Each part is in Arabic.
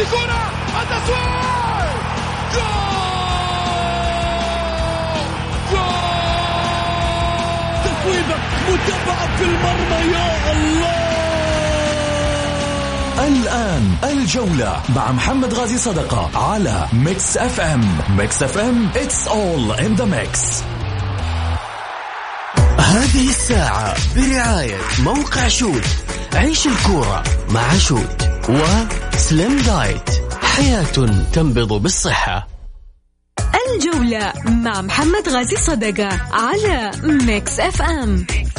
هذه كرة! التسويق جول! جول! تصويبة متابعة في المرمى يا الله! الآن الجولة مع محمد غازي صدقة على Mix FM. Mix FM it's all in the mix. هذه الساعة برعاية موقع شوت. عيش الكورة مع شوت وسليم دايت حياة تنبض بالصحة الجولة مع محمد غازي صدقة على Mix FM, Mix FM.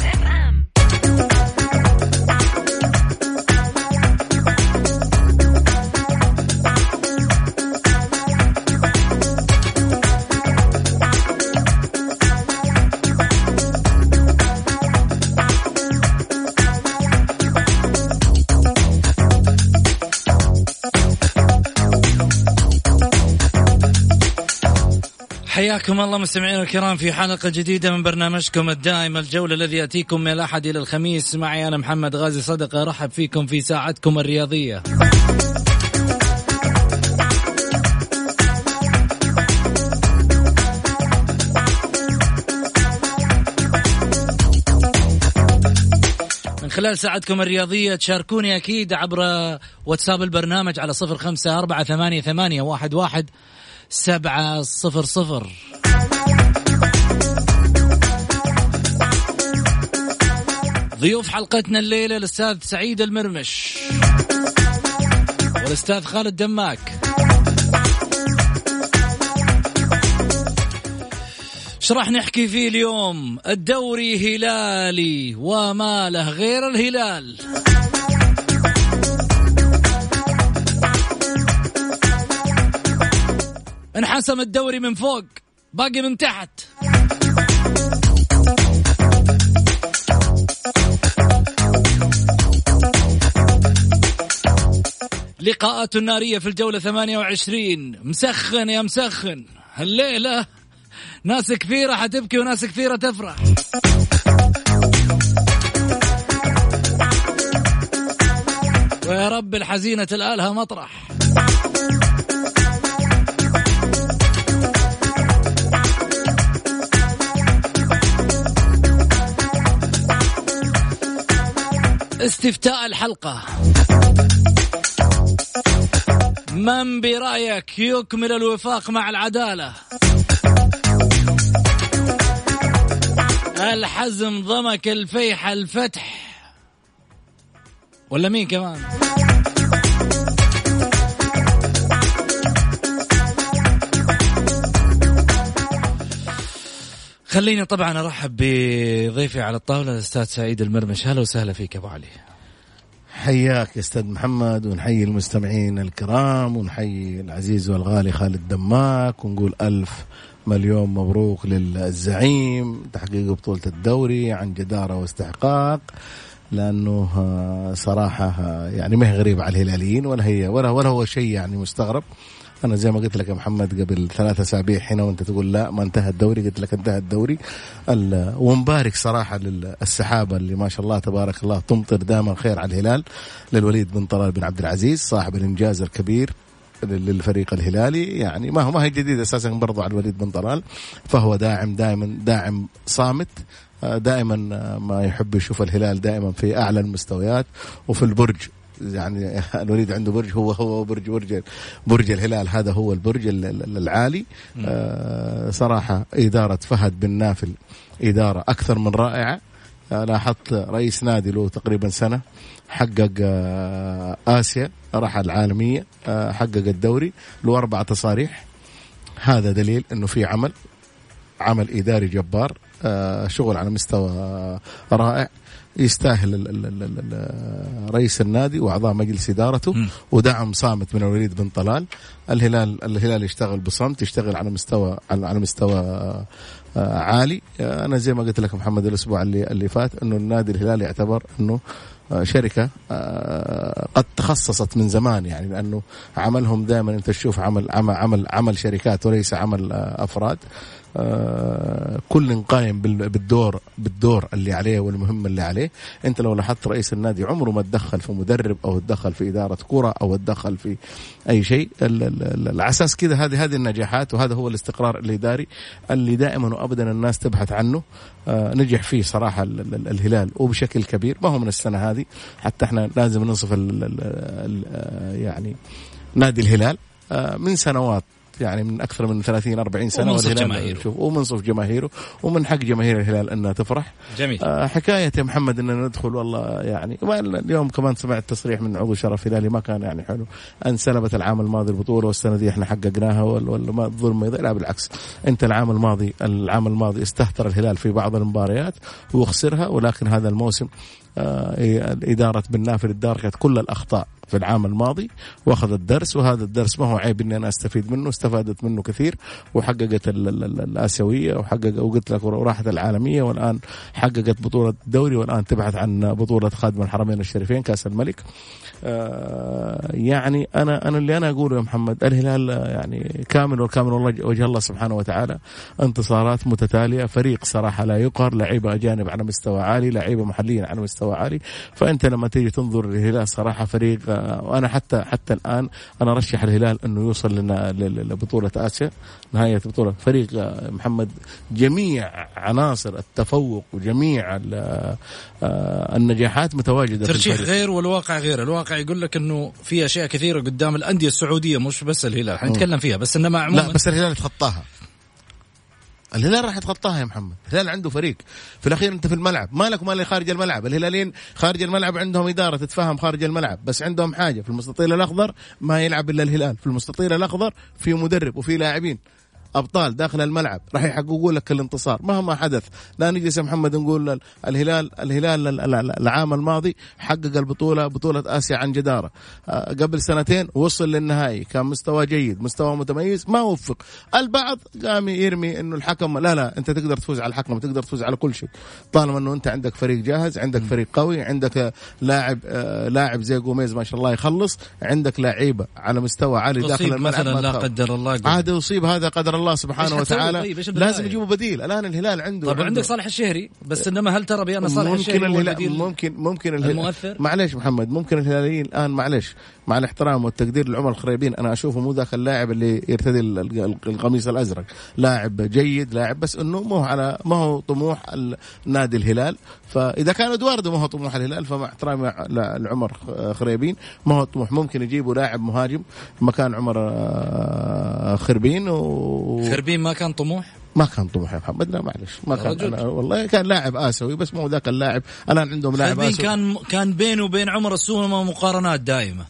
حياكم الله مستمعينا الكرام في حلقة جديدة من برنامجكم الدائم الجولة الذي يأتيكم من الأحد إلى الخميس. معي أنا محمد غازي صدقة. رحب فيكم في ساعتكم الرياضية. خلال ساعتكم الرياضية تشاركوني أكيد عبر واتساب البرنامج على صفر خمسة أربعة ثمانية, ثمانية واحد, واحد. سبعة صفر صفر. ضيوف حلقتنا الليلة الأستاذ سعيد المرمش والأستاذ خالد دماك. إيش راح نحكي فيه اليوم؟ الدوري هلالي وما له غير الهلال. انحسم الدوري من فوق باقي من تحت. لقاءات نارية في الجولة 28 مسخن يا مسخن. الليلة ناس كثيرة حتبكي وناس كثيرة تفرح. ويا رب الحزينة تلقى مطرح. استفتاء الحلقة. من برأيك يكمل الوفاق مع العدالة؟ الحزم ضمك الفيح الفتح؟ ولا مين كمان؟ خليني طبعا أرحب بضيفي على الطاولة الأستاذ سعيد المرمش. أهلا وسهلا فيك أبو علي. حياك أستاذ محمد ونحيي المستمعين الكرام ونحيي العزيز والغالي خالد دماك ونقول ألف مليون مبروك للزعيم تحقيق بطولة الدوري عن جدارة واستحقاق لأنه صراحة يعني ما هي غريبة على الهلاليين ولا هي ولا ولا هو شيء يعني مستغرب. أنا زي ما قلت لك يا محمد قبل ثلاثة أسابيع هنا وأنت تقول لا ما انتهى الدوري قلت لك انتهى الدوري. ومبارك صراحة للسحابة اللي ما شاء الله تبارك الله تمطر دائما خير على الهلال. للوليد بن طلال بن عبد العزيز صاحب الإنجاز الكبير للفريق الهلالي. يعني ما هو ما هي جديد أساسا برضو على الوليد بن طلال. فهو داعم دائما داعم صامت. دائما ما يحب يشوف الهلال دائما في أعلى المستويات. وفي البرج يعني الوليد عنده برج هو هو برج برج برج الهلال. هذا هو البرج العالي. آه صراحة إدارة فهد بن نافل إدارة أكثر من رائعة. آه لاحظت رئيس نادي له تقريبا سنة حقق آه آسيا راح العالمية آه حقق الدوري له أربع تصاريح. هذا دليل أنه في عمل عمل إداري جبار شغل على مستوى رائع. يستاهل رئيس النادي وأعضاء مجلس إدارته ودعم صامت من الوليد بن طلال. الهلال الهلال يشتغل بصمت يشتغل على مستوى على مستوى عالي. أنا زي ما قلت لك محمد الأسبوع اللي اللي فات إنه النادي الهلال يعتبر إنه شركة قد تخصصت من زمان يعني لأنه عملهم دائما أنت تشوف عمل عمل عمل, عمل شركات وليس عمل أفراد. آه، كل قايم بال- بالدور بالدور اللي عليه والمهمة اللي عليه. انت لو لاحظت رئيس النادي عمره ما تدخل في مدرب أو تدخل في إدارة كرة أو تدخل في أي شيء. على أساس كذا هذه هذه النجاحات وهذا هو الاستقرار الإداري اللي دائما وابدا الناس تبحث عنه. آه، نجح فيه صراحة ال- ال- الهلال وبشكل كبير. ما هو من السنة هذه. حتى إحنا لازم ننصف يعني نادي الهلال. آه، من سنوات يعني من أكثر من 30 40 سنة ومنصف جماهيره. شوف ومنصف جماهيره ومن حق جماهير الهلال إنها تفرح. جميل. آه، حكاية يا محمد إننا ندخل والله يعني اليوم كمان سمعت تصريح من عضو شرف هلالي ما كان يعني حلو. انسلبت العام الماضي البطولة والسنة دي إحنا حققناها ولا ولا ما الظلم لا بالعكس. أنت العام الماضي العام الماضي استهتر الهلال في بعض المباريات وخسرها ولكن هذا الموسم آه، إدارة بن نافل اداركت كل الأخطاء. في العام الماضي واخذت درس وهذا الدرس ما هو عيب إني أنا أستفيد منه استفادت منه كثير وحققت ال- ال- ال- الآسيوية وحقق وقلت لك وراحت العالمية والآن حققت بطولة الدوري والآن تبحث عن بطولة خادم الحرمين الشريفين كأس الملك. آه، يعني أنا أنا اللي أنا أقوله يا محمد الهلال يعني كامل والكامل والله وجه الله سبحانه وتعالى انتصارات متتالية فريق صراحة لا يقهر لعيبة أجانب على مستوى عالي لعيبة محليين على مستوى عالي فأنت لما تيجي تنظر للهلال صراحة فريق آه، وأنا حتى حتى الآن أنا أرشح الهلال أنه يوصل لنا لبطولة آسيا نهاية بطولة فريق آه، محمد جميع عناصر التفوق وجميع آه، النجاحات متواجدة في ترشيح. غير والواقع غير. الواقع يقول لك إنه في أشياء كثيرة قدام الأندية السعودية مش بس الهلال حنتكلم فيها بس إنما عموما لا بس الهلال يتخطاها الهلال راح يتخطاها يا محمد. الهلال عنده فريق. في الأخير أنت في الملعب. مالك ومال خارج الملعب. الهلاليين خارج الملعب عندهم إدارة تتفهم خارج الملعب. بس عندهم حاجة. في المستطيل الأخضر ما يلعب إلا الهلال. في المستطيل الأخضر في مدرب وفي لاعبين. أبطال داخل الملعب. راح يحققوا لك الانتصار. مهما حدث. لا نجلس يا محمد نقول ال- الهلال الهلال ال- ال- العام الماضي حقق البطوله بطولة آسيا عن جدارة. آه، قبل سنتين وصل للنهائي. كان مستوى جيد مستوى متميز ما وفق. البعض قام يرمي إنه الحكم لا لا أنت تقدر تفوز على الحكم تقدر تفوز على كل شيء. طالما إنه أنت عندك فريق جاهز عندك فريق قوي عندك لاعب آه، لاعب زي جوميز ما شاء الله يخلص عندك لعيبة على مستوى عالي داخل الملعب مثلا لا. قدر الله. عاد يصيب هذا قدر الله سبحانه إيش حتسوي؟ وتعالى؟ طيب؟ لازم يجيبوا بديل. الآن الهلال عنده طب عنده. عندك صالح الشهري بس إنما هل ترى بان صالح ممكن الشهري هو الهلال ممكن ممكن الهلال المؤثر؟ معلش محمد ممكن الهلاليين الآن معلش مع الاحترام والتقدير لعمر الخريبين أنا أشوفه مو ذاك اللاعب اللي يرتدي ال- ال- القميص الأزرق. لاعب جيد لاعب بس إنه ما هو على ما هو طموح نادي الهلال. فإذا كان إدواردو ما هو طموح الهلال فمع احترامي لعمر خريبين ما هو طموح. ممكن يجيبوا لاعب مهاجم مكان عمر آه، خربين و... خربين ما كان طموح؟ ما كان طموح يا محمد لا معلش. ما كان رجل. أنا والله كان لاعب آسيوي بس مو ذاك اللاعب. الآن عندهم لاعب آسيوي. كان كان بينه وبين عمر السومة مقارنات دائمة.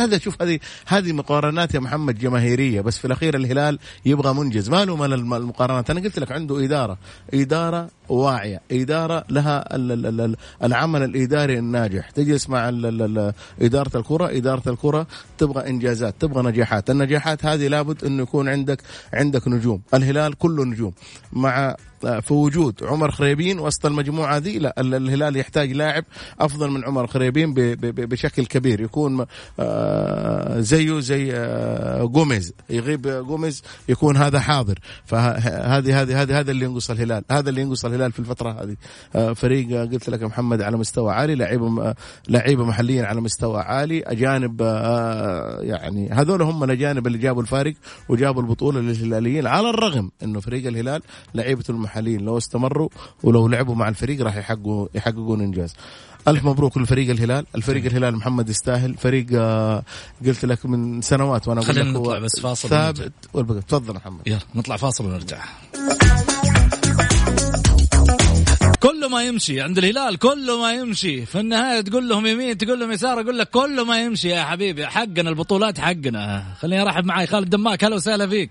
هذا شوف هذه هذه مقارنات يا محمد جماهيرية بس في الأخير الهلال يبغى منجز. ما له مال الم- المقارنات. أنا قلت لك عنده إدارة. إدارة واعية. إدارة لها ال- ال- ال- العمل الإداري الناجح. تجلس مع إدارة الكرة. إدارة الكرة تبغى إنجازات تبغى نجاحات. النجاحات هذه لابد انه يكون عندك عندك نجوم. الهلال كله نجوم. مع في وجود عمر خريبين وسط المجموعة دي لا ال- الهلال يحتاج لاعب أفضل من عمر خريبين بشكل كبير. يكون آه، زيه زي آه، جوميز يغيب جوميز يكون هذا حاضر. فهذه هذه هذه هذا اللي ينقص الهلال. هذا اللي ينقص الهلال في الفترة هذه. آه، فريق آه، قلت لك محمد على مستوى عالي. لعيبه آه، لعيبه محليين على مستوى عالي. أجانب آه، يعني هذول هم الأجانب اللي جابوا الفارق وجابوا البطولة للهلاليين على الرغم إنه فريق الهلال لعيبته المحليين لو استمروا ولو لعبوا مع الفريق راح يحققوا يحققون إنجاز. ألف مبروك لفريق الهلال. الفريق الهلال محمد يستاهل. فريق آه، قلت لك من سنوات وأنا أقول لك نطلع بس فاصل ثابت. والبقى تفضل محمد. يلا نطلع فاصل ونرجع. كله ما يمشي عند الهلال كله ما يمشي. في النهاية تقول لهم يمين تقول لهم يسار أقول لك كله ما يمشي يا حبيبي. حقنا البطولات حقنا. خليني أرحب معي خالد دماك هلا وسهلا فيك.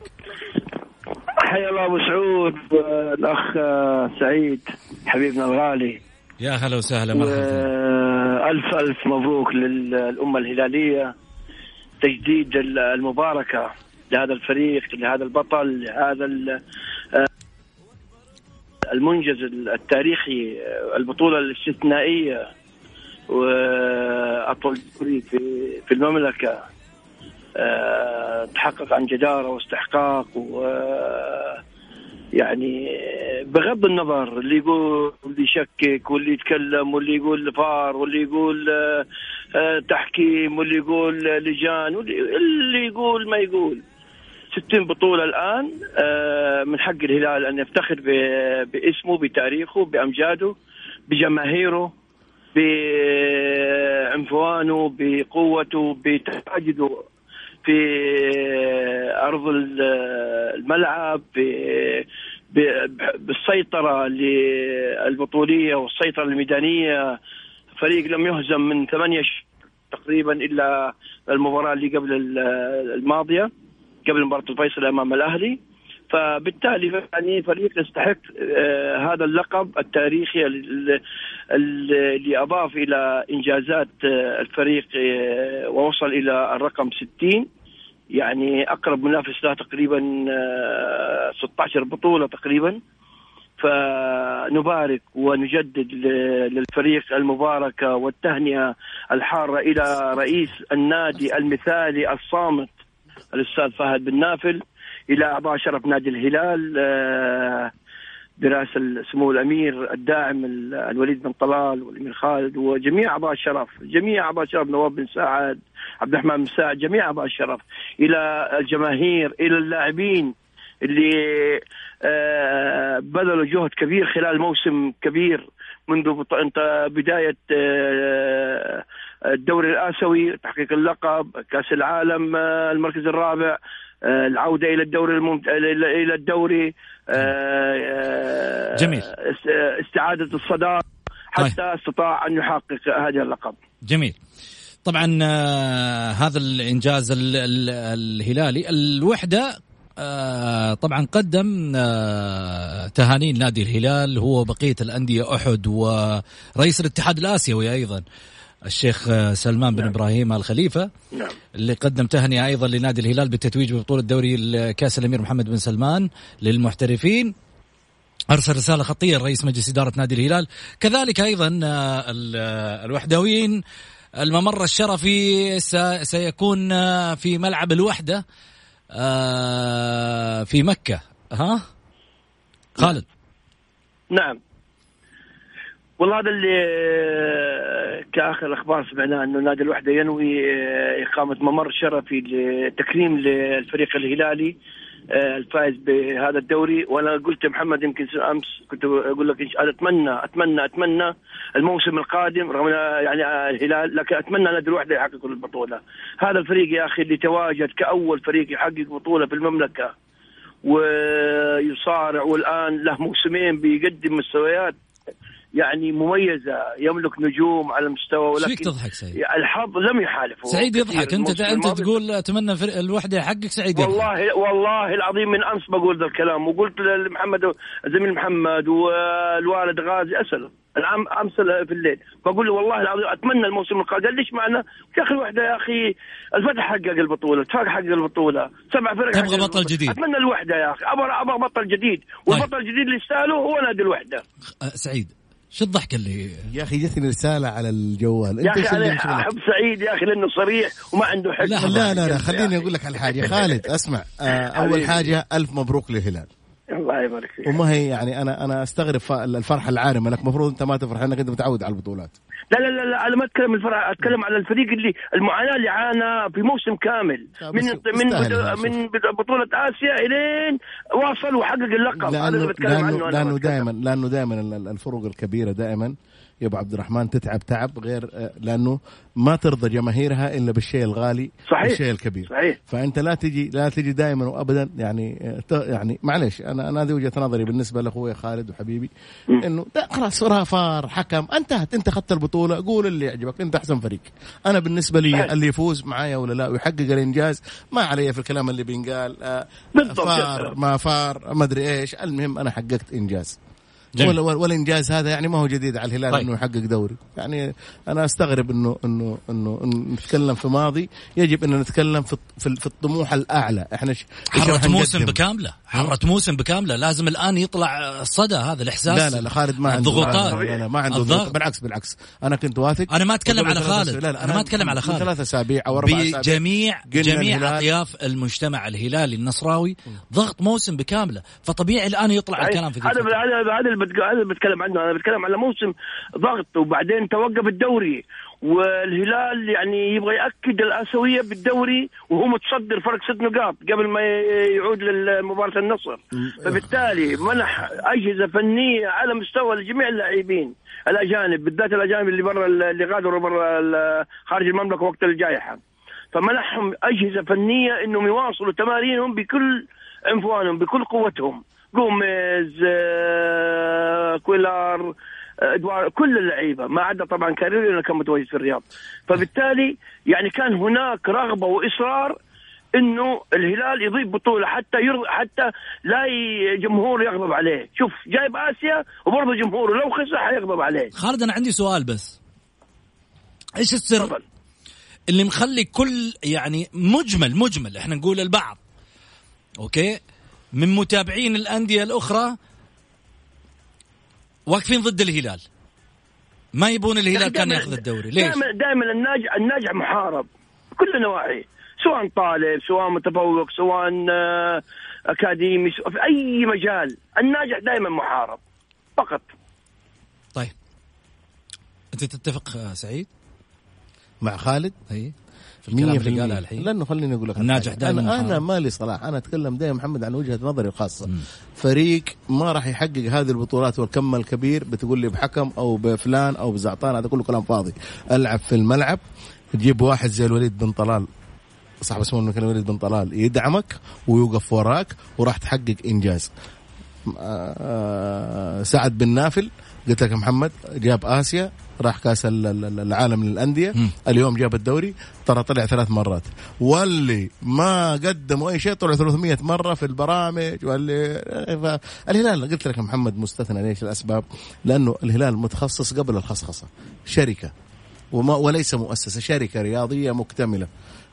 حيا الله أبو سعود والأخ آه، سعيد حبيبنا الغالي. يا هلا وسهلا مرحبا. والف الف مبروك للأمة الهلالية تجديد ال- المباركة لهذا الفريق لهذا البطل لهذا آه، المنجز التاريخي آه، البطولة الاستثنائية وأطول دوري في في المملكة. تحقق عن جدارة واستحقاق و يعني بغض النظر اللي يقول واللي يشكك واللي يتكلم واللي يقول فار واللي يقول آه، آه، تحكيم واللي يقول لجان واللي اللي يقول ما يقول. 60 بطولة الآن آه، من حق الهلال أن يفتخر باسمه بتاريخه بأمجاده بجماهيره بعنفوانه بقوته بتواجده. في ال- الملعب ب- ب- بالسيطرة البطولية والسيطرة الميدانية. فريق لم يهزم من ثمانية تقريبا إلا المباراة اللي قبل ال- الماضية قبل مباراة الفيصل أمام الأهلي. فبالتالي يعني فريق يستحق آه، هذا اللقب التاريخي ال- ال- اللي أضاف إلى إنجازات آه، الفريق آه، ووصل إلى الرقم 60 يعني أقرب منافس له تقريبا آه، 16 بطولة تقريبا. فنبارك ونجدد للفريق المباركة والتهنئة الحارة إلى رئيس النادي المثالي الصامت الأستاذ فهد بن نافل إلى أعضاء شرف نادي الهلال آه، برئاسة سمو الأمير الداعم ال- الوليد بن طلال والأمير خالد وجميع أعضاء الشرف جميع أعضاء الشرف نواف بن سعد عبد الرحمن بن سعد جميع أعضاء الشرف إلى الجماهير إلى اللاعبين اللي آه، بذلوا جهد كبير خلال موسم كبير منذ بداية آه، الدوري الآسيوي تحقيق اللقب كأس العالم آه، المركز الرابع العودة إلى الدوري الممت... إلى الدوري. جميل. است- استعادة الصداره حتى استطاع أن يحقق هذا اللقب. جميل. طبعا آه، هذا الإنجاز ال- ال- الهلالي. الوحدة آه، طبعا قدم آه، تهانين نادي الهلال هو بقيه الأندية أحد ورئيس الاتحاد الآسيوي أيضا. الشيخ سلمان بن إبراهيم الخليفة نعم. اللي قدم تهنئه أيضا لنادي الهلال بالتتويج ببطولة دوري كاس الأمير محمد بن سلمان للمحترفين. أرسل رسالة خطية لرئيس مجلس إدارة نادي الهلال. كذلك أيضا آه، آه، الوحدويين الممر الشرفي سيكون آه، في ملعب الوحدة في مكة. ها؟ خالد. نعم. والله هذا اللي آه، كآخر أخبار سمعناه إنه نادي الوحدة ينوي آه، إقامة ممر شرفي لتكريم للفريق الهلالي آه، الفائز بهذا الدوري. وأنا قلت محمد يمكن أمس كنت أقول لك الله أتمنى أتمنى أتمنى الموسم القادم رغم يعني الهلال لكن أتمنى نادي الوحدة يحقق البطولة. هذا الفريق يا أخي اللي تواجد كأول فريق يحقق بطولة في المملكة ويصارع والآن له موسمين بيقدم مستويات يعني مميزة يملك نجوم على مستوى إيش فيك ولكن تضحك سعيد الحظ لم يحالفه سعيد يضحك أنت أنت. تقول أتمنى الوحدة يحقق سعيد يضحك والله والله العظيم من أمس بقول ذا الكلام وقلت لمحمد زميل محمد والوالد غازي اساله العام أمس في الليل بقول له والله العظيم أتمنى الموسم القادم قال ليش معنا؟ يا أخي الوحدة يا أخي الفتح حقق البطولة، الاتفاق حقق البطولة، سبع فرق تبغى بطل. جديد. أتمنى الوحدة يا أخي أبغى أبغى بطل جديد والبطل الجديد اللي يستاهله هو نادي الوحدة سعيد شو الضحك اللي يا أخي جتني رسالة على الجوال. يا انت أخي إيش اللي أنا؟ أحب سعيد يا أخي لأنه صريح وما عنده حق لا، لا لا لا خليني أقول لك على حاجة. خالد أسمع. آه أول. حاجة ألف مبروك للهلال الله يبارك فيك. وما هي يعني أنا أنا أستغرب الفرحة العارمة انك المفروض أنت ما تفرح انك أنت متعود على البطولات. لا لا لا لا أنا ما أتكلم الفرع أتكلم على الفريق اللي المعاناة اللي عانى في موسم كامل من من. من بطولة آسيا إلين واصل وحقق اللقب هذا اللي لأنه بتكلم عنه لأنه. دائما لأنه دائما الفرق الكبيرة دائما يا أبو عبد الرحمن تتعب تعب غير آه، لأنه ما ترضى جماهيرها إلا بالشيء الغالي صحيح. بالشيء الكبير صحيح. فأنت لا تجي لا تجي دائما وابدا يعني آه، يعني معلش أنا أنا هذه وجهة نظري بالنسبة لأخوي خالد وحبيبي إنه لا خلاص فار حكم انتهت انت اخذت البطولة قول اللي يعجبك انت أحسن فريق أنا بالنسبة لي صحيح. اللي يفوز معايا ولا لا ويحقق الإنجاز ما علي في الكلام اللي بينقال آه،. فار ما فار ما أدري إيش المهم أنا حققت إنجاز جميل. والإنجاز هذا يعني ما هو جديد على الهلال طيب. إنه يحقق دوري يعني أنا أستغرب انه انه انه إنه نتكلم في ماضي يجب ان نتكلم في في في الطموح الأعلى إحنا حرة موسم؟ بكاملة حرة موسم بكاملة لازم الآن يطلع الصدى هذا الإحساس لا لا لا خالد ما عنده الضغوطات لا, لا ما عنده الضغط. ضغط بالعكس بالعكس أنا كنت واثق أنا ما أتكلم وقبل على ثلاثة خالد. أسابيع- لا لا أنا ما أتكلم على من خالد. ثلاث أسابيع أو أربع أسابيع بجميع جميع أطياف المجتمع الهلالي النصراوي ضغط موسم بكاملة فطبيعي الآن يطلع الكلام في. هذا هذا اللي هذا بتكلم عنه. أنا بتكلم على موسم ضغط وبعدين توقف الدوري. والهلال يعني يبغى يأكد الآسيوية بالدوري وهو متصدر فرق ست نقاط قبل ما يعود لمباراه النصر. فبالتالي منح أجهزة فنية على مستوى لجميع اللاعبين. الأجانب بالذات الأجانب اللي برا اللي غادروا برا خارج المملكة وقت الجائحة. فمنحهم أجهزة فنية إنهم يواصلوا تمارينهم بكل عنفوانهم بكل قوتهم. جوميز آه، كويلار آه، إدوار كل اللعيبة ما عدا طبعا كاريلو لأنه كان متواجد في الرياض. فبالتالي يعني كان هناك رغبة وإصرار إنه الهلال يضيف بطولة حتى يرض حتى لا ي- جمهور يغضب عليه. شوف جايب آسيا وبرضه جمهوره لو خسر حيغضب عليه. خالد أنا عندي سؤال بس. إيش السر تفضل. اللي مخلي كل يعني مجمل مجمل إحنا نقول البعض. أوكي؟ من متابعين الأندية الأخرى واقفين ضد الهلال. ما يبون الهلال كان دائماً- ياخذ الدوري. ليش؟ دائما دائما الناجح الناجح محارب بكل النواحي. سواء طالب سواء متفوق سواء آه، أكاديمي سواء في أي مجال. الناجح دائما محارب. فقط. طيب. أنت تتفق آه، سعيد؟ مع خالد؟ إي. في الكلام 100% اللي قاله الحين. لأنه خليني أقول لك الناجح. دائماً أنا محارب. مالي صلاح أنا أتكلم دائما محمد عن وجهة نظري الخاصة. فريق ما راح يحقق هذه البطولات والكم الكبير بتقول لي بحكم أو بفلان أو بزعطان هذا كله كلام فاضي. ألعب في الملعب تجيب واحد زي الوليد بن طلال. صاحب اسمه المكان الوليد بن طلال. يدعمك ويوقف وراك وراح تحقق إنجاز. آه، سعد بن نافل قلت لك محمد جاب آسيا راح كاس ال- ال- العالم للأندية مم. اليوم جاب الدوري ترى طلع ثلاث مرات واللي ما قدموا أي شيء طلعوا 300 مرة في البرامج واللي فالهلال قلت لك محمد مستثنى ليش الأسباب؟ لأنه الهلال متخصص قبل الخصخصة شركة وما وليس مؤسسة شركة رياضية مكتملة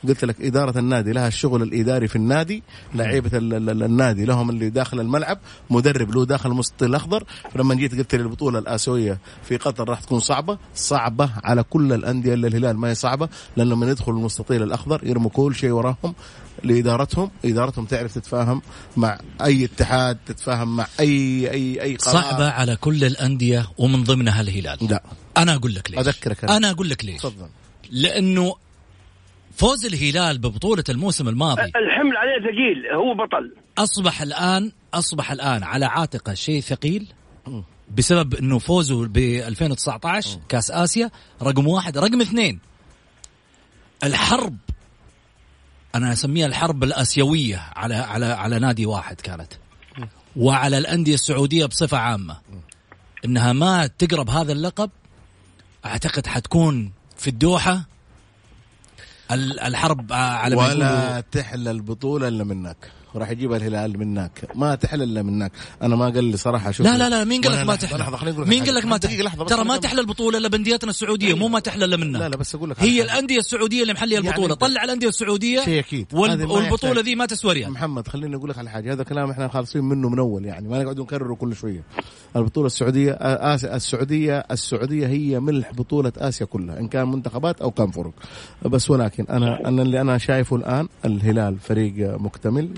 قلت لك إدارة النادي لها الشغل الإداري في النادي ال- النادي لهم اللي داخل الملعب مدرب له داخل المستطيل الأخضر. فلما جيت قلت لي البطولة الآسيوية في قطر راح تكون صعبة صعبة على كل الأندية إلا الهلال ما هي صعبة لأن لما يدخلوا المستطيل الأخضر يرموا كل شيء وراهم لإدارتهم. إدارتهم تعرف تتفاهم مع أي اتحاد تتفاهم مع أي أي أي قرار. صعبة على كل الأندية ومن ضمنها الهلال. لا. أنا أقول لك ليش. أذكرك أنا. أنا أقول لك ليش. تفضل. لأنه فوز الهلال ببطولة الموسم الماضي. الحمل عليه ثقيل هو بطل. أصبح الآن أصبح الآن على عاتقه شيء ثقيل؟ بسبب إنه فوزه ب 2019 كأس آسيا رقم واحد رقم اثنين. الحرب أنا أسميها الحرب الآسيوية على على على نادي واحد كانت. وعلى الأندية السعودية بصفة عامة. إنها ما تقرب هذا اللقب أعتقد حتكون في الدوحة. ال- الحرب على ما يقولوا. ولا تحلى البطولة إلا منك. وراح يجيبها الهلال منك. ما تحلى إلا منك. أنا ما قال لي صراحة شوف. لا لا لا مين قال لك ما تحلى لحظة، خليني مين. قال لك ما تحلى ترى ما تحلى البطولة إلا بانديتنا السعودية. مو ما تحلى إلا منها لا لا بس أقول لك هي. الأندية السعودية اللي محلية يعني البطولة. طلع الأندية السعودية شيء ما والبطولة. ذي ما تسوى ريال. محمد خليني أقول لك على حاجة. هذا كلام إحنا خالصين منه من أول يعني. ما نقعد نكرره كل شوية. البطولة السعودية آسيا السعودية السعودية هي ملح بطولة آسيا كلها إن كان منتخبات أو كان فرق. بس ولكن أنا أنا اللي أنا شايفه الآن الهلال فريق مكتمل.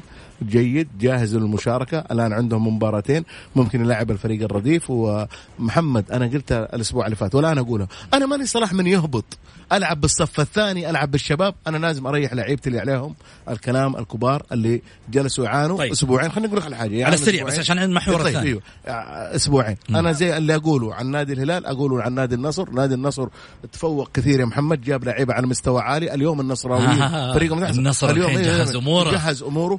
جيد جاهز للمشاركة. الآن عندهم مباراتين ممكن يلعب الفريق الرديف. ومحمد أنا قلت الأسبوع اللي فات ولا أنا اقولها أنا ماني صلاح من يهبط. ألعب بالصف الثاني ألعب بالشباب. أنا لازم أريح لعيبتي اللي عليهم. الكلام الكبار اللي جلسوا يعانوا. طيب. أسبوعين خليني أقول لك على حاجة. على يعني السريع أسبوعين. بس عشان المحور طيب الثاني أيوه. أسبوعين. أنا زي اللي أقوله عن نادي الهلال أقوله عن نادي النصر. نادي النصر تفوق كثير يا محمد. جاب لعيبة على مستوى عالي. اليوم النصراويين آه، فريق ممتاز النصر إيه، جهز أموره. جهز أموره.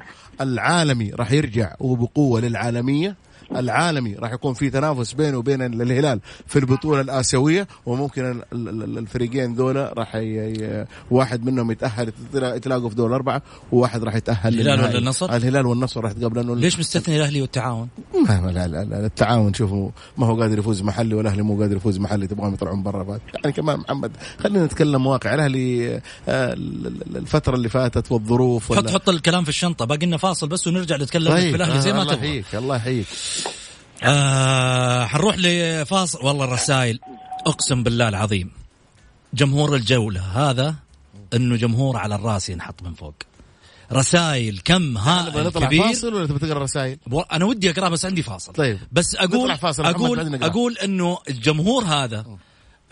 العالمي راح يرجع وبقوة للعالمية. العالمي راح يكون في تنافس بينه وبين الهلال في البطولة الآسيوية وممكن ال- ال- الفريقين ذولا راح ي- واحد منهم يتأهل يتلاقوا في دور الأربعة وواحد راح يتأهل الهلال. ولا النصر؟ الهلال والنصر راح يتقابلون ليش مستثني الأهلي والتعاون؟ ما لا لا لا التعاون شوفوا ما هو قادر يفوز محلي والأهلي مو قادر يفوز محلي تبغاهم يطلعون برا. يعني كمان محمد خلينا نتكلم واقع الأهلي آه، ال- ال- الفترة اللي فاتت والظروف حط حط الكلام في الشنطة باقي لنا فاصل بس ونرجع نتكلم في الأهلي زي ما آه، الله تبغى يحييك الله يحييك آه حنروح لفاصل والله الرسائل. أقسم بالله العظيم جمهور الجولة هذا إنه جمهور على الرأس ينحط من فوق. رسائل كم؟ هائل كبير فاصل ولا تبي تقرأ رسائل؟ أنا ودي أقرأ بس عندي فاصل. طيب. بس أقول فاصل. أقول. أقول إنه الجمهور هذا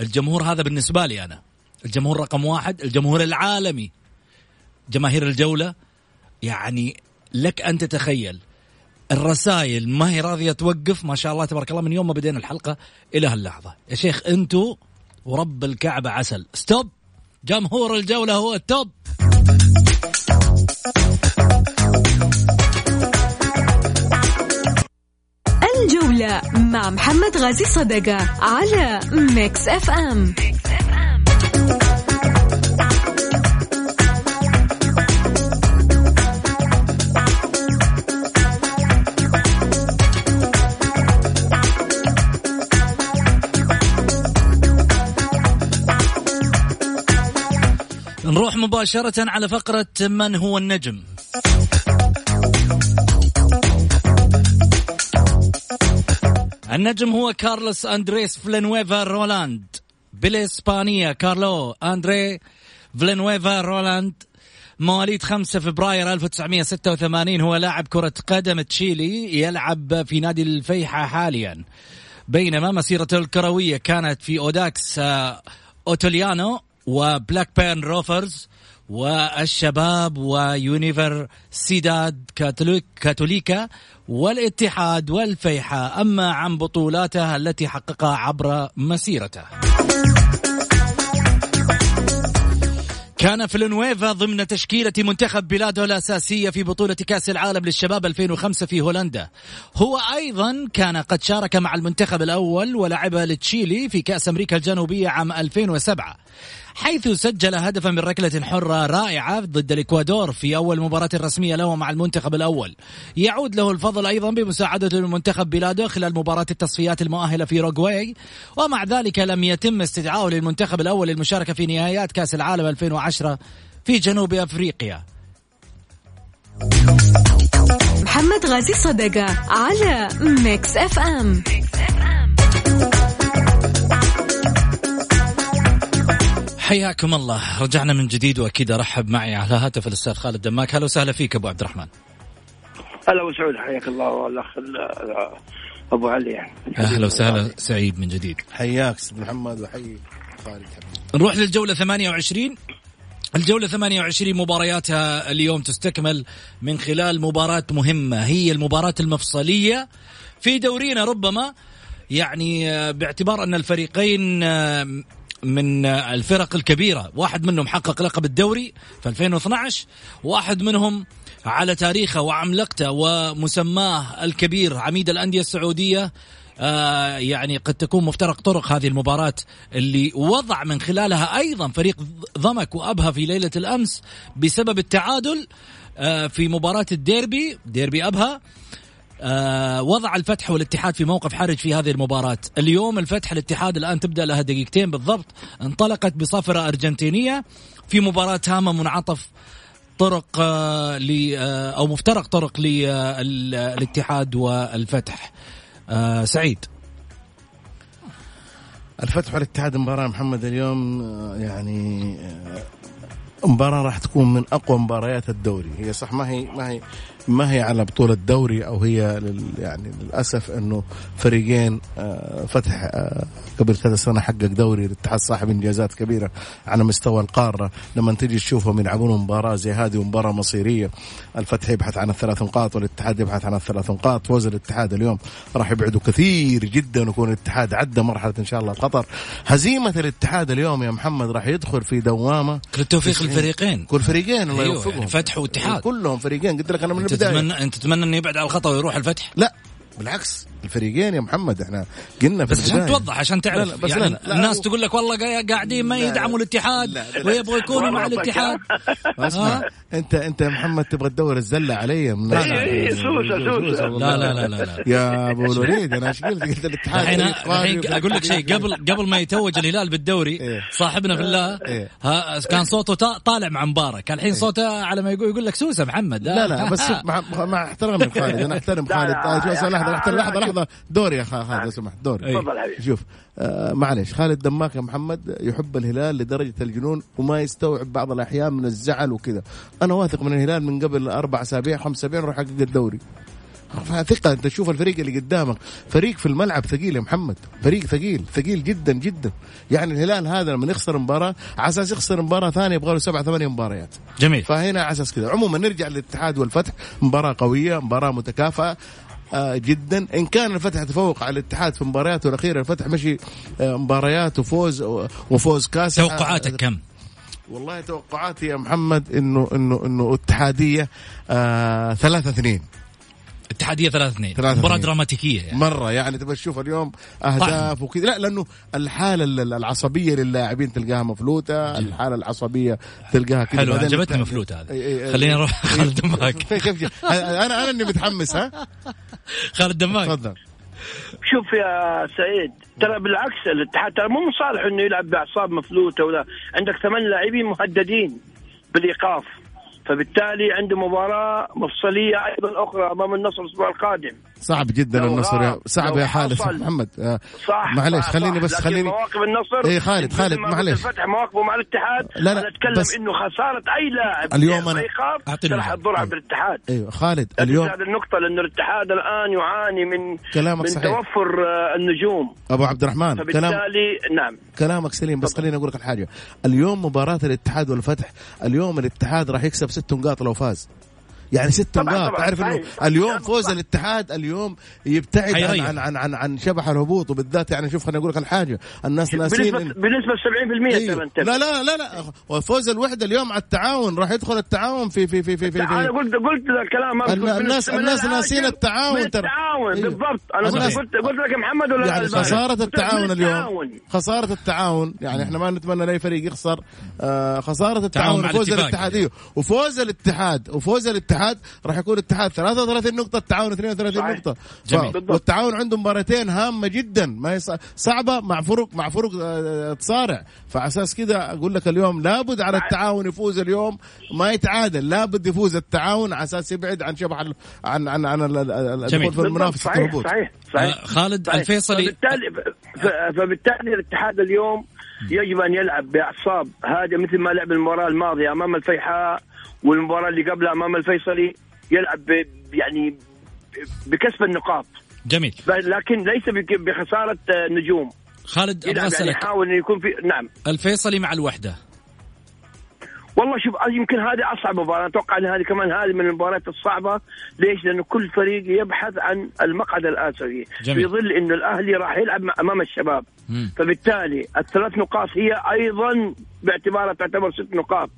الجمهور هذا بالنسبة لي أنا الجمهور رقم واحد الجمهور العالمي جماهير الجولة. يعني لك أن تتخيل الرسائل ما هي راضية توقف ما شاء الله تبارك الله من يوم ما بدينا الحلقة إلى هاللحظة. يا شيخ أنتوا ورب الكعبة عسل. stop! جمهور الجولة هو ال top! الجولة مع محمد غازي صدقة على Mix FM. نروح مباشرة على فقرة من هو النجم. النجم هو كارلوس أندريس فلينويفا رولاند. بالإسبانية كارلو أندري فلينويفا رولاند مواليد 5 فبراير 1986 هو لاعب كرة قدم تشيلي يلعب في نادي الفيحة حاليا. بينما مسيرته الكروية كانت في أوداكس آه، إيتاليانو. وبلاك بيرن روفرز والشباب ويونيفرسيداد كاثوليكا والاتحاد والفيحة. أما عن بطولاته التي حققها عبر مسيرته كان فلنويفا ضمن تشكيلة منتخب بلاده الأساسية في بطولة كأس العالم للشباب 2005 في هولندا. هو أيضا كان قد شارك مع المنتخب الأول ولعب لتشيلي في كأس أمريكا الجنوبية عام 2007 حيث سجل هدفا من ركلة حرة رائعة ضد الإكوادور في أول مباراة رسمية له مع المنتخب الأول. يعود له الفضل أيضا بمساعدة المنتخب بلاده خلال مباراة التصفيات المؤهلة في أوروغواي ومع ذلك لم يتم استدعائه للمنتخب الأول للمشاركة في نهائيات كأس العالم 2010 في جنوب أفريقيا. محمد غازي صدقة على Mix FM حياكم الله. رجعنا من جديد وأكيد أرحب معي على هاتف الأستاذ خالد دماك. أهلا وسهلا فيك أبو عبد الرحمن. هلا وسعود حياك الله والأخ ال- أبو علي. يعني أهلا وسهلا سعيد من جديد. حياك أستاذ محمد وحي خالد نروح للجولة 28 الجولة 28 مبارياتها اليوم تستكمل من خلال مباراة مهمة. هي المباراة المفصلية في دورينا ربما. يعني آه، باعتبار أن الفريقين آه، من الفرق الكبيرة. واحد منهم حقق لقب الدوري في 2012 واحد منهم على تاريخه وعملقته ومسماه الكبير عميد الأندية السعودية. آه يعني قد تكون مفترق طرق هذه المباراة اللي وضع من خلالها أيضا فريق ضمك وأبها في ليلة الأمس بسبب التعادل آه في مباراة الديربي ديربي أبها آه وضع الفتح والاتحاد في موقف حرج في هذه المباراة. اليوم الفتح الاتحاد الآن تبدأ لها دقيقتين بالضبط. انطلقت بصفرة أرجنتينية في مباراة هامة منعطف طرق آه ل آه أو مفترق طرق للاتحاد والفتح. سعيد. الفتح والاتحاد مباراة محمد اليوم يعني مباراة راح تكون من أقوى مباريات الدوري. هي صح ما هي ما هي ما هي على بطولة دوري أو هي لل يعني للأسف أنه فريقين آه، فتح آه، قبل كذا سنة حقق دوري الاتحاد صاحب إنجازات كبيرة على مستوى القارة. لما تيجي تشوفهم يلعبون مباراة زي هذه ومباراة مصيرية. الفتح يبحث عن الثلاث نقاط والاتحاد يبحث عن الثلاث نقاط. فوز الاتحاد اليوم راح يبعدوا كثير جدا ويكون الاتحاد عدى مرحلة إن شاء الله القطر. هزيمة الاتحاد اليوم يا محمد راح يدخل في دوامة كل التوفيق. للفريقين. كل فريقين الله أيوة، يوفقهم. يعني فتح واتحاد. كلهم فريقين. قلت لك أنا من تتمنى أنت تتمنى إنه يبعد على الخطأ ويروح الفتح؟ لا بالعكس. الفريقين يا محمد إحنا قلنا في بس عشان. توضح عشان تعرف لا لا بس يعني لا لا لا الناس هو- تقول لك والله قا- قاعدين ما لا لا. يدعموا الاتحاد لا لا. ويبغوا يكونوا مع الاتحاد اسمع ها؟ انت انت يا محمد تبغى تدور الزله علي من لا، لا. إيه،. لا لا لا لا, لا. يا ابو الوليد أنا إيش قلت قلت الاتحاد الحين أقول لك شيء قبل قبل ما يتوج الهلال بالدوري إيه. صاحبنا في الله إيه. ها كان صوته تا- طالع مع مبارك الحين صوته على ما يقول يقول لك سوسه محمد لا لا بس مع, احترامي خالد أنا احترم لا، خالد لا، آه، لحظه لحظه لحظة دوري يا خالد لو سمحت دوري. تفضل حبيبي. شوف آه معلش خالد دماك يا محمد يحب الهلال لدرجة الجنون وما يستوعب بعض الأحيان من الزعل وكذا. أنا واثق من الهلال من قبل أربع أسابيع خمس أسابيع نروح حقق الدوري. ثقة أنت تشوف الفريق اللي قدامك. فريق في الملعب ثقيل يا محمد فريق ثقيل ثقيل جدا جدا. يعني الهلال هذا لما يخسر مباراة على أساس يخسر مباراة ثانية يبغى له سبع ثمانية مباريات. جميل. فهنا على أساس كذا. عموما نرجع للاتحاد والفتح. مباراة قوية مباراة متكافئة. آه جدا. إن كان الفتح تفوق على الاتحاد في مبارياته الأخيرة الفتح مشي آه مباريات وفوز وفوز كاس توقعاتك آه كم؟ والله توقعاتي يا محمد إنه إنه إنه اتحادية آه ثلاثة اثنين. اتحادية 3 2 ثلاثة مباراة اثنين. دراماتيكية يعني. مرة يعني تبغى تشوف اليوم أهداف وكذا. لا لأنه الحالة ال- العصبية للاعبين تلقاها مفلوتة الحالة العصبية تلقاها كذا. حلو عجبتني الت- مفلوت هذا إي- إي- خليني أروح خالد دماغ كيف أنا أنا اللي متحمس ها؟ خالد دماغ تفضل. شوف يا سعيد ترى بالعكس الاتحاد ترى مو مصالح إنه يلعب بأعصاب مفلوتة ولا عندك ثمان لاعبين مهددين بالإيقاف. فبالتالي عنده مباراة مفصلية أيضا أخرى أمام النصر الأسبوع القادم. صعب جدا النصر يا صعب يا حصل. محمد آه، صح معلش خليني. بس خليني مواقف النصر إيه خالد، خالد، معلش. الفتح مواقفه مع الاتحاد لا، لا، أنا أتكلم بس- إنه خسارة أي لاعب اليوم ايقاف أعطيني راح. تضر عبد الاتحاد أيوه خالد اليوم هذه النقطة لأنه الاتحاد الآن يعاني من كلامك من صحيح. توفر آه، النجوم أبو عبد الرحمن كلام فبالتالي نعم كلامك سليم بس خليني أقول لك الحاجة اليوم مباراة الاتحاد والفتح اليوم الاتحاد راح يكسب ست نقاط لو فاز يعني ست نقاط تعرف إنه. اليوم فوز. الاتحاد اليوم يبتعد عن. عن عن عن, عن شبح الهبوط وبالذات يعني شوف خليني أقول لك الحاجة الناس ناسين بنسبة 70% أيوه. لا لا لا لا وفوز الوحدة اليوم على التعاون راح يدخل التعاون في في في في, في, أنا في قلت قلت ذا الكلام قلت من- الناس- الناس ناسين التعاون. التعاون أيوه. بالضبط أنا قلت. قلت قلت لك محمد ولا يعني قلت لك التعاون اليوم. خسارة التعاون يعني إحنا ما نتمنى لأي فريق يخسر آه خسارة التعاون مع وفوز. الاتحاد أيوه وفوز الاتحاد وفوز الاتحاد راح يكون الاتحاد 33 نقطة التعاون 32 صحيح. نقطة. جميل. والتعاون عنده مباراتين هامة جدا ما يص... صعبة مع فرق مع فرق آه، تصارع. فعلى أساس كذا أقول لك اليوم لابد على التعاون يفوز اليوم ما يتعادل لابد يفوز التعاون. على أساس يبعد عن شبح ال- عن عن عن ال- ال- ال- جميل. الدخول في المنافسة صحيح الهبوط. صحيح صحيح. آه، خالد صحيح. الفيصلي. فبالتالي ف- فبالتالي الاتحاد اليوم يجب أن يلعب بأعصاب هذا مثل ما لعب المباراة الماضية أمام الفيحاء. والمباراة اللي قبلها أمام الفيصلي يلعب ب- يعني بكسب النقاط. جميل. لكن ليس بخسارة آه، نجوم. خالد يلعب يعني يحاول إنه يكون في نعم. الفيصلي مع الوحدة. والله شوف آه، يمكن هذه أصعب مباراة. أتوقع إن هذه كمان هذه من المباريات الصعبة. ليش؟ لأنه كل فريق يبحث عن المقعد الاسيوي جميل. في ظل إنه الأهلي راح يلعب أمام الشباب. مم. فبالتالي الثلاث نقاط هي أيضا باعتبارها تعتبر ست نقاط.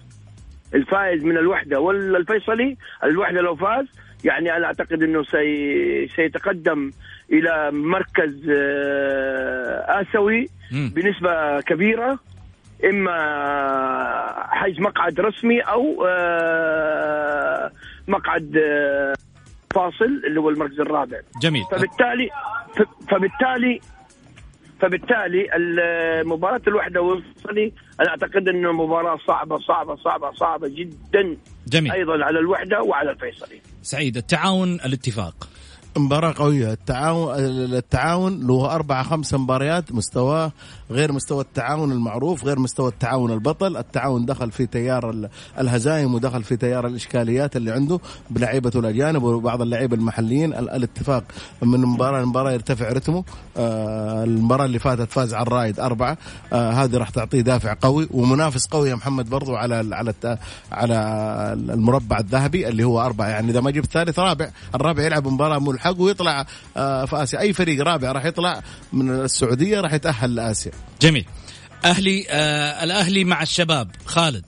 الفائز من الوحدة والفيصلي الوحدة لو فاز يعني أنا أعتقد إنه سي سيتقدم إلى مركز آه، آسيوي. بنسبة كبيرة إما حيز مقعد رسمي أو آه، مقعد آه، فاصل اللي هو المركز الرابع جميل فبالتالي فبالتالي فبالتالي المباراة الوحدة والفيصلي أنا أعتقد أنه مباراة صعبة صعبة صعبة صعبة جدا. جميل. أيضا على الوحدة وعلى الفيصلي. سعيد التعاون الاتفاق. مباراة قوية. التعاون التعاون له أربعة خمسة مباريات مستواه غير مستوى التعاون المعروف غير مستوى التعاون البطل. التعاون دخل في تيار ال- الهزايم ودخل في تيار الإشكاليات اللي عنده بلعيبته الأجانب وبعض اللعيبة المحليين. ال- الاتفاق من مباراة لمباراة يرتفع رتمه. آه المباراة اللي فاتت فاز على الرايد أربعة. آه هذه راح تعطيه دافع قوي ومنافس قوي يا محمد برضو على على على المربع الذهبي اللي هو أربعة. يعني إذا ما جبت ثالث رابع. الرابع يلعب مباراة ملحق ويطلع آه في آسيا. أي فريق رابع راح يطلع من السعودية راح يتأهل لآسيا. جميل. أهلي آه الأهلي مع الشباب خالد.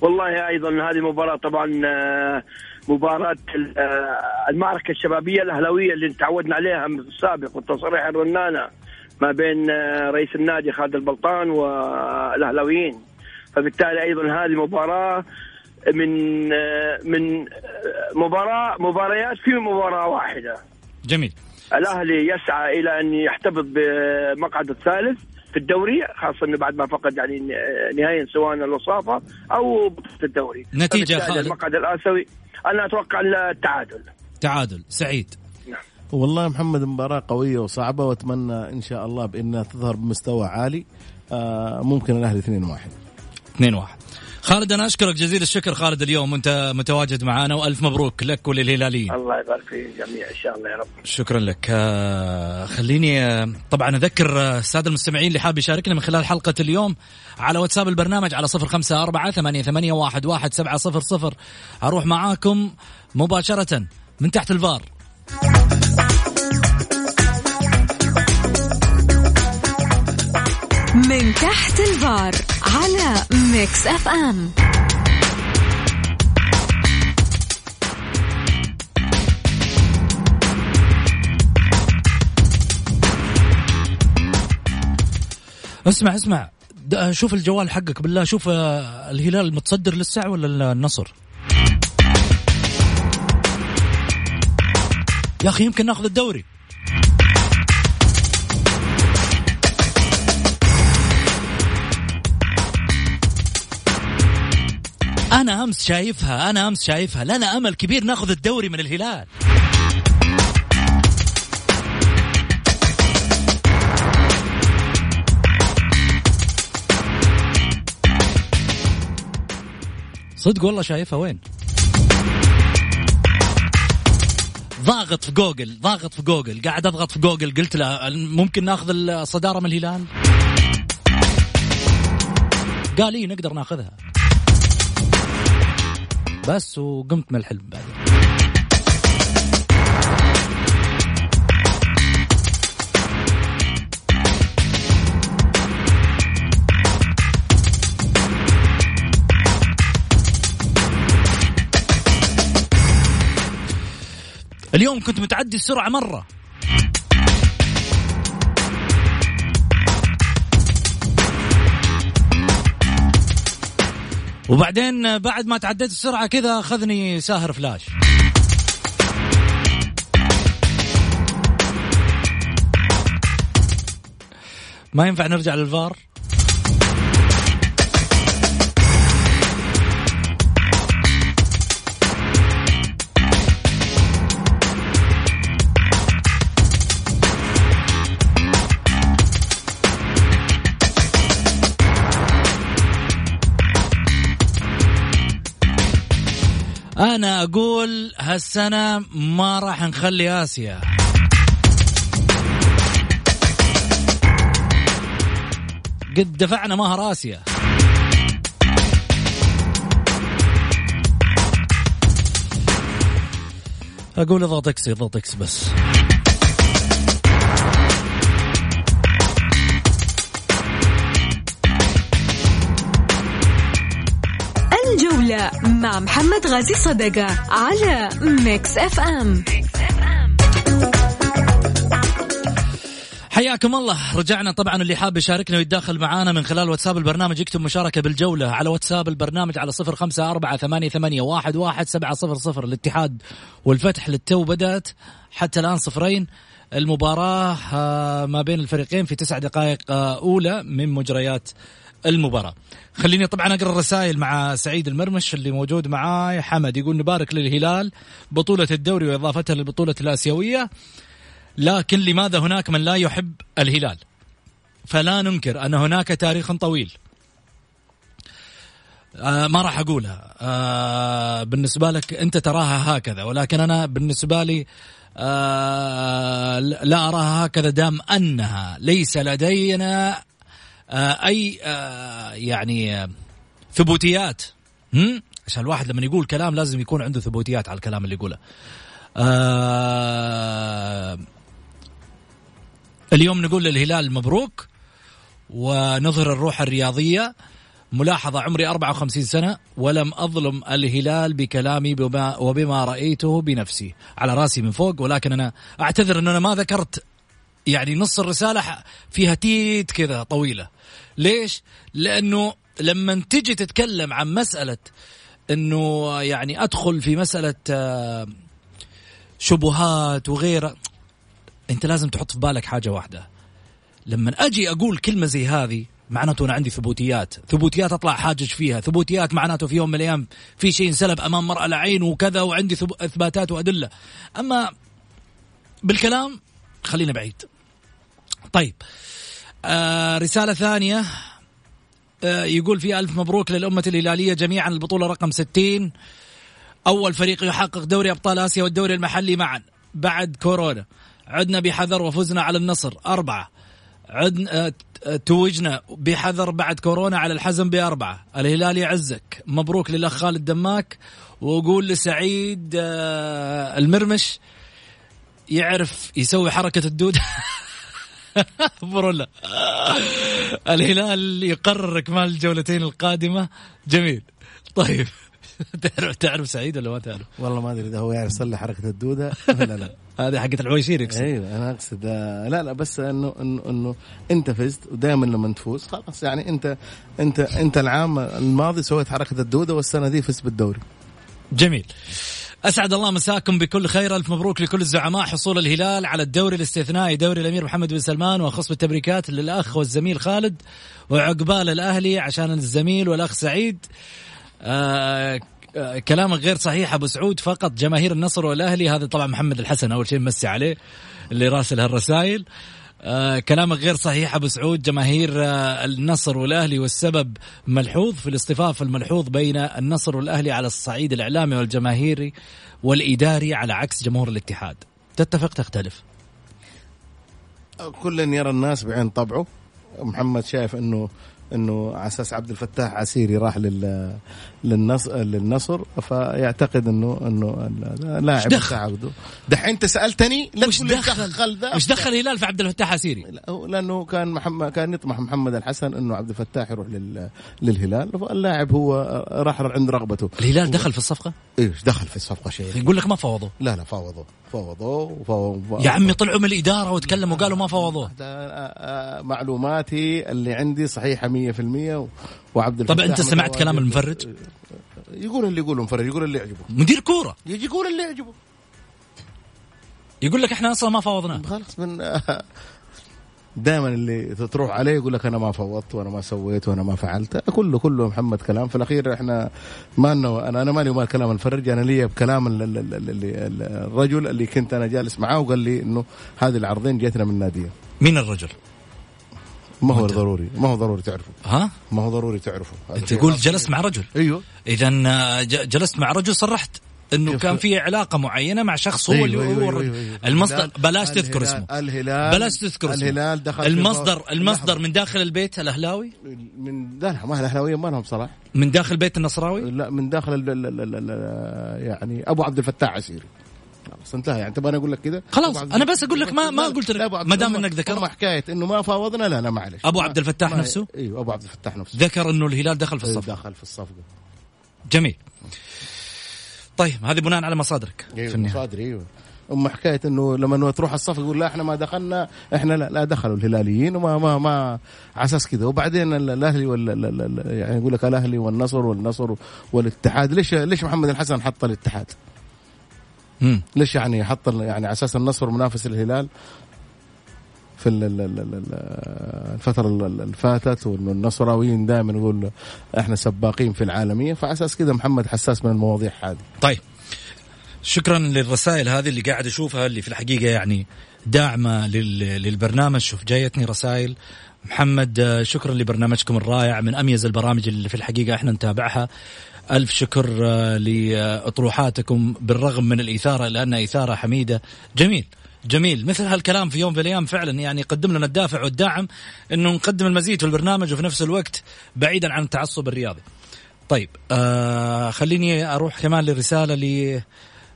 والله أيضا هذه مباراة طبعا آه، مباراة آه، المعركة الشبابية الأهلاوية اللي تعودنا عليها من السابق والتصريح الرنانة ما بين رئيس النادي خالد البلطان والأهلاويين. فبالتالي أيضا هذه مباراة من من مباراة مباريات في مباراة واحدة. جميل. الأهلي يسعى إلى أن يحتفظ بمقعد الثالث في الدوري خاصة إنه بعد ما فقد يعني نهائيا سواء الوصافة أو بطولة الدوري. نتيجة خالد؟ المقعد الآسيوي أنا أتوقع التعادل تعادل. سعيد. نعم. والله محمد مباراة قوية وصعبة وأتمنى إن شاء الله بأنها تظهر بمستوى عالي. آه ممكن الأهلي 2 1 2 1 خالد أنا أشكرك جزيل الشكر خالد اليوم انت متواجد معنا وألف مبروك لك وللهلاليين. الله يبارك في الجميع إن شاء الله يا رب. شكرا لك. آه خليني آه طبعا أذكر الساده المستمعين اللي حاب يشاركنا من خلال حلقة اليوم على واتساب البرنامج على صفر خمسة أربعة ثمانية, ثمانية واحد, واحد سبعة صفر صفر. أروح معاكم مباشرة من تحت الفار. من تحت الفار على Mix FM. اسمع اسمع. شوف الجوال حقك بالله. شوف آه، الهلال متصدر للساعة ولا النصر؟ يا أخي يمكن ناخذ الدوري. أنا أمس شايفها أنا أمس شايفها. لنا أمل كبير نأخذ الدوري من الهلال. صدق والله شايفها. وين؟ ضاغط في جوجل ضاغط في جوجل. قاعد أضغط في جوجل. قلت له ممكن نأخذ الصدارة من الهلال؟ قال اي نقدر نأخذها. بس وقمت من الحلم بعدين اليوم كنت متعدي السرعة مرة. وبعدين بعد ما تعديت السرعة كذا أخذني ساهر فلاش. ما ينفع نرجع للفار؟ أنا أقول هالسنة ما راح نخلي آسيا. قد دفعنا مهر آسيا. أقول اضغط X اضغط X بس. الجولة مع محمد غازي صدقة على Mix FM حياكم الله. رجعنا طبعا اللي حاب يشاركنا ويتداخل معنا من خلال واتساب البرنامج. يكتب مشاركة بالجولة على واتساب البرنامج على صفر خمسة أربعة ثمانية, ثمانية واحد, واحد سبعة صفر صفر. الاتحاد والفتح للتو بدأت. حتى الآن صفرين. المباراة آه، ما بين الفريقين في تسع دقائق آه، أولى من مجريات المباراة. خليني طبعا أقرأ الرسائل مع سعيد المرمش اللي موجود معاي. حمد يقول نبارك للهلال بطولة الدوري وإضافتها للبطولة الآسيوية لكن لماذا هناك من لا يحب الهلال؟ فلا ننكر أن هناك تاريخ طويل. آه ما راح أقولها آه بالنسبة لك أنت تراها هكذا ولكن أنا بالنسبة لي آه لا أراها هكذا دام أنها ليس لدينا أي آه، يعني آه، ثبوتيات. عشان الواحد لما يقول كلام لازم يكون عنده ثبوتيات على الكلام اللي يقوله. اليوم نقول للهلال مبروك ونظهر الروح الرياضية. ملاحظة عمري 54 سنة ولم أظلم الهلال بكلامي بما وبما رأيته بنفسي. على رأسي من فوق ولكن أنا أعتذر أن أنا ما ذكرت يعني نص الرسالة فيها تيت كذا طويلة. ليش؟ لأنه لما تجي تتكلم عن مسألة أنه يعني أدخل في مسألة آه، شبهات وغيرها أنت لازم تحط في بالك حاجة واحدة. لما أجي أقول كلمة زي هذه معناته أنا عندي ثبوتيات. ثبوتيات أطلع حاجج فيها. ثبوتيات معناته في يوم من الأيام في شيء انسلب أمام مرأة العين وكذا وعندي إثباتات وأدلة. أما بالكلام خلينا بعيد. طيب. آه رسالة ثانية. آه يقول في ألف مبروك للأمة الهلالية جميعا. البطولة رقم 60 أول فريق يحقق دوري أبطال آسيا والدوري المحلي معا بعد كورونا. عدنا بحذر وفزنا على النصر. أربعة. عدنا آه، توجنا بحذر بعد كورونا على الحزم بأربعة. الهلال يعزك. مبروك للأخ خالد دماك. وقول لسعيد آه، المرمش يعرف يسوي حركة الدود. برولا الهلال يقرر إكمال الجولتين القادمة. جميل. طيب. تعرف تعرف سعيد ولا ما تعرف؟ والله ما أدري إذا هو يعرف يصلح حركة الدودة. ولا لا. هذه حقت العويشير يقصد. أيوه أنا أقصد آه، لا لا بس انه انه إنه أنت فزت ودائما لما تفوز خلاص. يعني انت انت أنت العام الماضي سويت حركة الدودة والسنة دي فزت بالدوري. جميل. أسعد الله مساكم بكل خير. ألف مبروك لكل الزعماء. حصول الهلال على الدوري الاستثنائي. دوري الأمير محمد بن سلمان واخص بالتبريكات للأخ والزميل خالد وعقبال الأهلي عشان الزميل والأخ سعيد. آه آه كلامك غير صحيح أبو سعود. فقط جماهير النصر والأهلي. هذا طبعا محمد الحسن أول شيء مسي عليه اللي راسل هالرسائل. آه كلامك غير صحيح أبو سعود. جماهير آه النصر والأهلي والسبب ملحوظ في الاصطفاف الملحوظ بين النصر والأهلي على الصعيد الإعلامي والجماهيري والإداري على عكس جمهور الاتحاد. تتفق تختلف؟ كل يرى الناس بعين طبعه. محمد شايف إنه إنه على أساس عبد الفتاح عسيري راح لل للنصر للنصر فيعتقد إنه إنه لاعب عقده دحين أنت سألتني وش دخل؟ ذا. وش دخل الهلال في عبد الفتاح عسيري؟ لأنه كان محمد كان يطمح محمد الحسن إنه عبد الفتاح يروح لل... للهلال فاللاعب هو راح عند رغبته. الهلال دخل في الصفقة؟ إيش دخل في الصفقة شيء يقول لك ما فوضوا لا لا فوضوا وفوضوا يا عمي طلعوا من الإدارة وتكلموا وقالوا ما فوضوه معلوماتي اللي عندي صحيحة 100% وعبد الفتاح طب انت سمعت كلام المفرج؟ يقول اللي يقوله مفرج يقول اللي يعجبه. مدير كورة. يجي يقول اللي يعجبه. يقول لك إحنا أصلا ما فوضنا. خلاص من دائما اللي تروح عليه يقول لك أنا ما فوضت وأنا ما سويت وأنا ما فعلت. كله كله محمد كلام. في الأخير إحنا ما أنا أنا مالي ومال كلام المفرج أنا لي بكلام الرجل اللي كنت أنا جالس معاه وقال لي إنه هذه العرضين جاتنا من نادية. مين الرجل؟ ما هو ضروري ما هو ضروري تعرفه. ها؟ ما هو ضروري تعرفه. أنت تقول جلست مع رجل؟ أيوه. اذا آه، جلست مع رجل صرحت إنه كان في علاقة معينة مع شخص هو أيوة اللي هو أيوة أيوة أيوة. المصدر بلاش تذكر اسمه. الهلال بلاش تذكر اسمه. الهلال دخل المصدر المصدر من داخل البيت الأهلاوي؟ من لا ما الأهلاوية ما لهم صلاح. من داخل بيت النصراوي؟ لا من داخل ال ال ال ال يعني أبو عبد الفتاح عسيري. خلاص انتهى. يعني تبغى أقول لك كذا خلاص أنا بس أقول لك ما ما قلت لك ما دام إنك ذكرت حكاية إنه ما فاوضنا لا لا معلش أبو عبد الفتاح نفسه؟ إيوه أبو عبد الفتاح نفسه. ذكر إنه الهلال دخل في الصفقة. دخل في الصفقة. جميل. طيب هذه بناء على مصادرك إيوه مصادري إيوه. اما حكاية إنه لما تروح الصف يقول لا إحنا ما دخلنا إحنا لا, لا دخلوا الهلاليين وما ما ما على أساس كذا وبعدين الأهلي وال يعني يقول لك الأهلي والنصر والنصر والاتحاد. ليش ليش محمد الحسن حط الاتحاد؟ مم. ليش يعني حط يعني على أساس النصر منافس الهلال في الفترة اللي فاتت وإنه النصراويين دائما يقول إحنا سباقين في العالمية فعلى أساس كذا محمد حساس من المواضيع هذه. طيب شكرا للرسائل هذه اللي قاعد أشوفها اللي في الحقيقة يعني داعمة للبرنامج شوف جايتني رسائل محمد شكرا لبرنامجكم الرائع من أميز البرامج اللي في الحقيقة إحنا نتابعها ألف شكر آه، لأطروحاتكم بالرغم من الإثارة لأنها إثارة حميدة جميل جميل مثل هالكلام في يوم في الأيام فعلا يعني يقدم لنا الدافع والدعم إنه نقدم المزيد في البرنامج وفي نفس الوقت بعيدا عن التعصب الرياضي. طيب آه خليني أروح كمان لرساله ل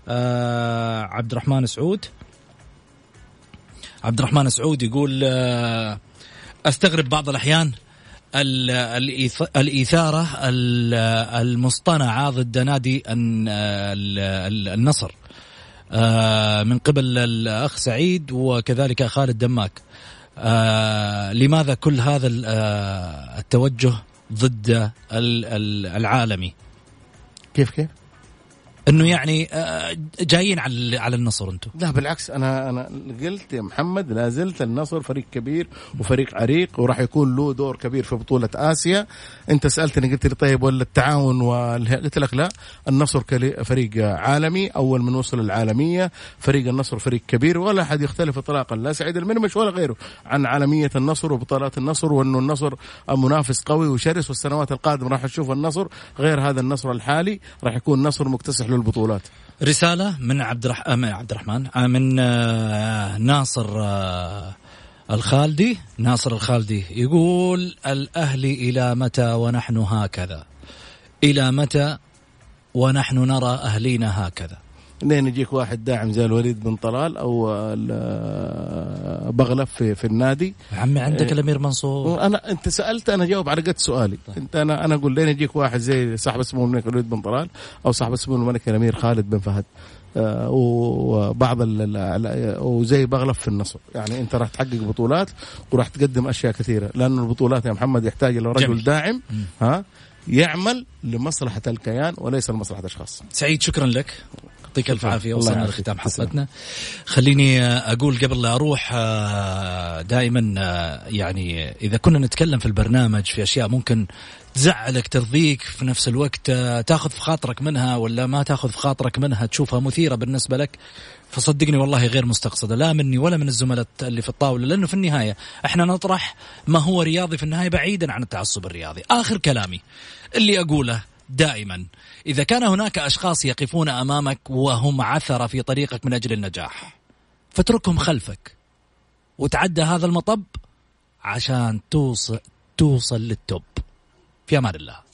آه عبد الرحمن سعود. عبد الرحمن سعود يقول آه أستغرب بعض الأحيان الإثارة المصطنعة ضد نادي النصر. آه، من قبل الأخ سعيد وكذلك خالد دماك. آه، لماذا كل هذا التوجه ضد العالمي؟ كيف كيف؟ إنه يعني آه، جايين على على النصر أنتم لا بالعكس أنا أنا قلت يا محمد لا زلت النصر فريق كبير وفريق عريق وراح يكون له دور كبير في بطولة آسيا. أنت سألتني قلت لي طيب ولا التعاون قلت لك لا النصر فريق عالمي أول من وصل العالمية فريق النصر فريق كبير ولا أحد يختلف اطلاقا لا سعيد المنمش ولا غيره عن عالمية النصر وبطولات النصر وانه النصر منافس قوي وشرس والسنوات القادمة راح نشوف النصر غير هذا النصر الحالي راح يكون نصر مكتسح البطولات. رسالة من عبد الرح... آه، عبد الرحمن. آه، من آه، ناصر الخالدي. ناصر الخالدي يقول الأهلي إلى متى ونحن هكذا؟ إلى متى ونحن نرى أهلينا هكذا؟ لين يجيك واحد داعم زي الوليد بن طلال أو بغلف في, في النادي. عمي عندك إيه. الأمير منصور. أنا أنت سألت أنا جاوب على قد سؤالي. طيب. أنت أنا أنا أقول لين يجيك واحد زي صاحب اسمه الملك الوليد بن طلال أو صاحب اسمه الملك الأمير خالد بن فهد. آه وبعض وزي بغلف في النصر. يعني أنت راح تحقق بطولات وراح تقدم أشياء كثيرة. لأنه البطولات يا محمد يحتاج إلى رجل داعم ها يعمل لمصلحة الكيان وليس لمصلحة أشخاص. سعيد شكرا لك. يعطيك ألف عافية. وصلنا لختام حلقتنا. خليني أقول قبل لا أروح آه، دائما آه، يعني إذا كنا نتكلم في البرنامج في أشياء ممكن تزعلك ترضيك في نفس الوقت آه، تاخذ في خاطرك منها ولا ما تاخذ في خاطرك منها تشوفها مثيرة بالنسبة لك فصدقني والله غير مستقصدة. لا مني ولا من الزملاء اللي في الطاولة لأنه في النهاية إحنا نطرح ما هو رياضي في النهاية بعيدا عن التعصب الرياضي. آخر كلامي اللي أقوله دائما. إذا كان هناك أشخاص يقفون أمامك وهم عثرة في طريقك من أجل النجاح فاتركهم خلفك. وتعدى هذا المطب عشان توصل توصل للتوب. في أمان الله.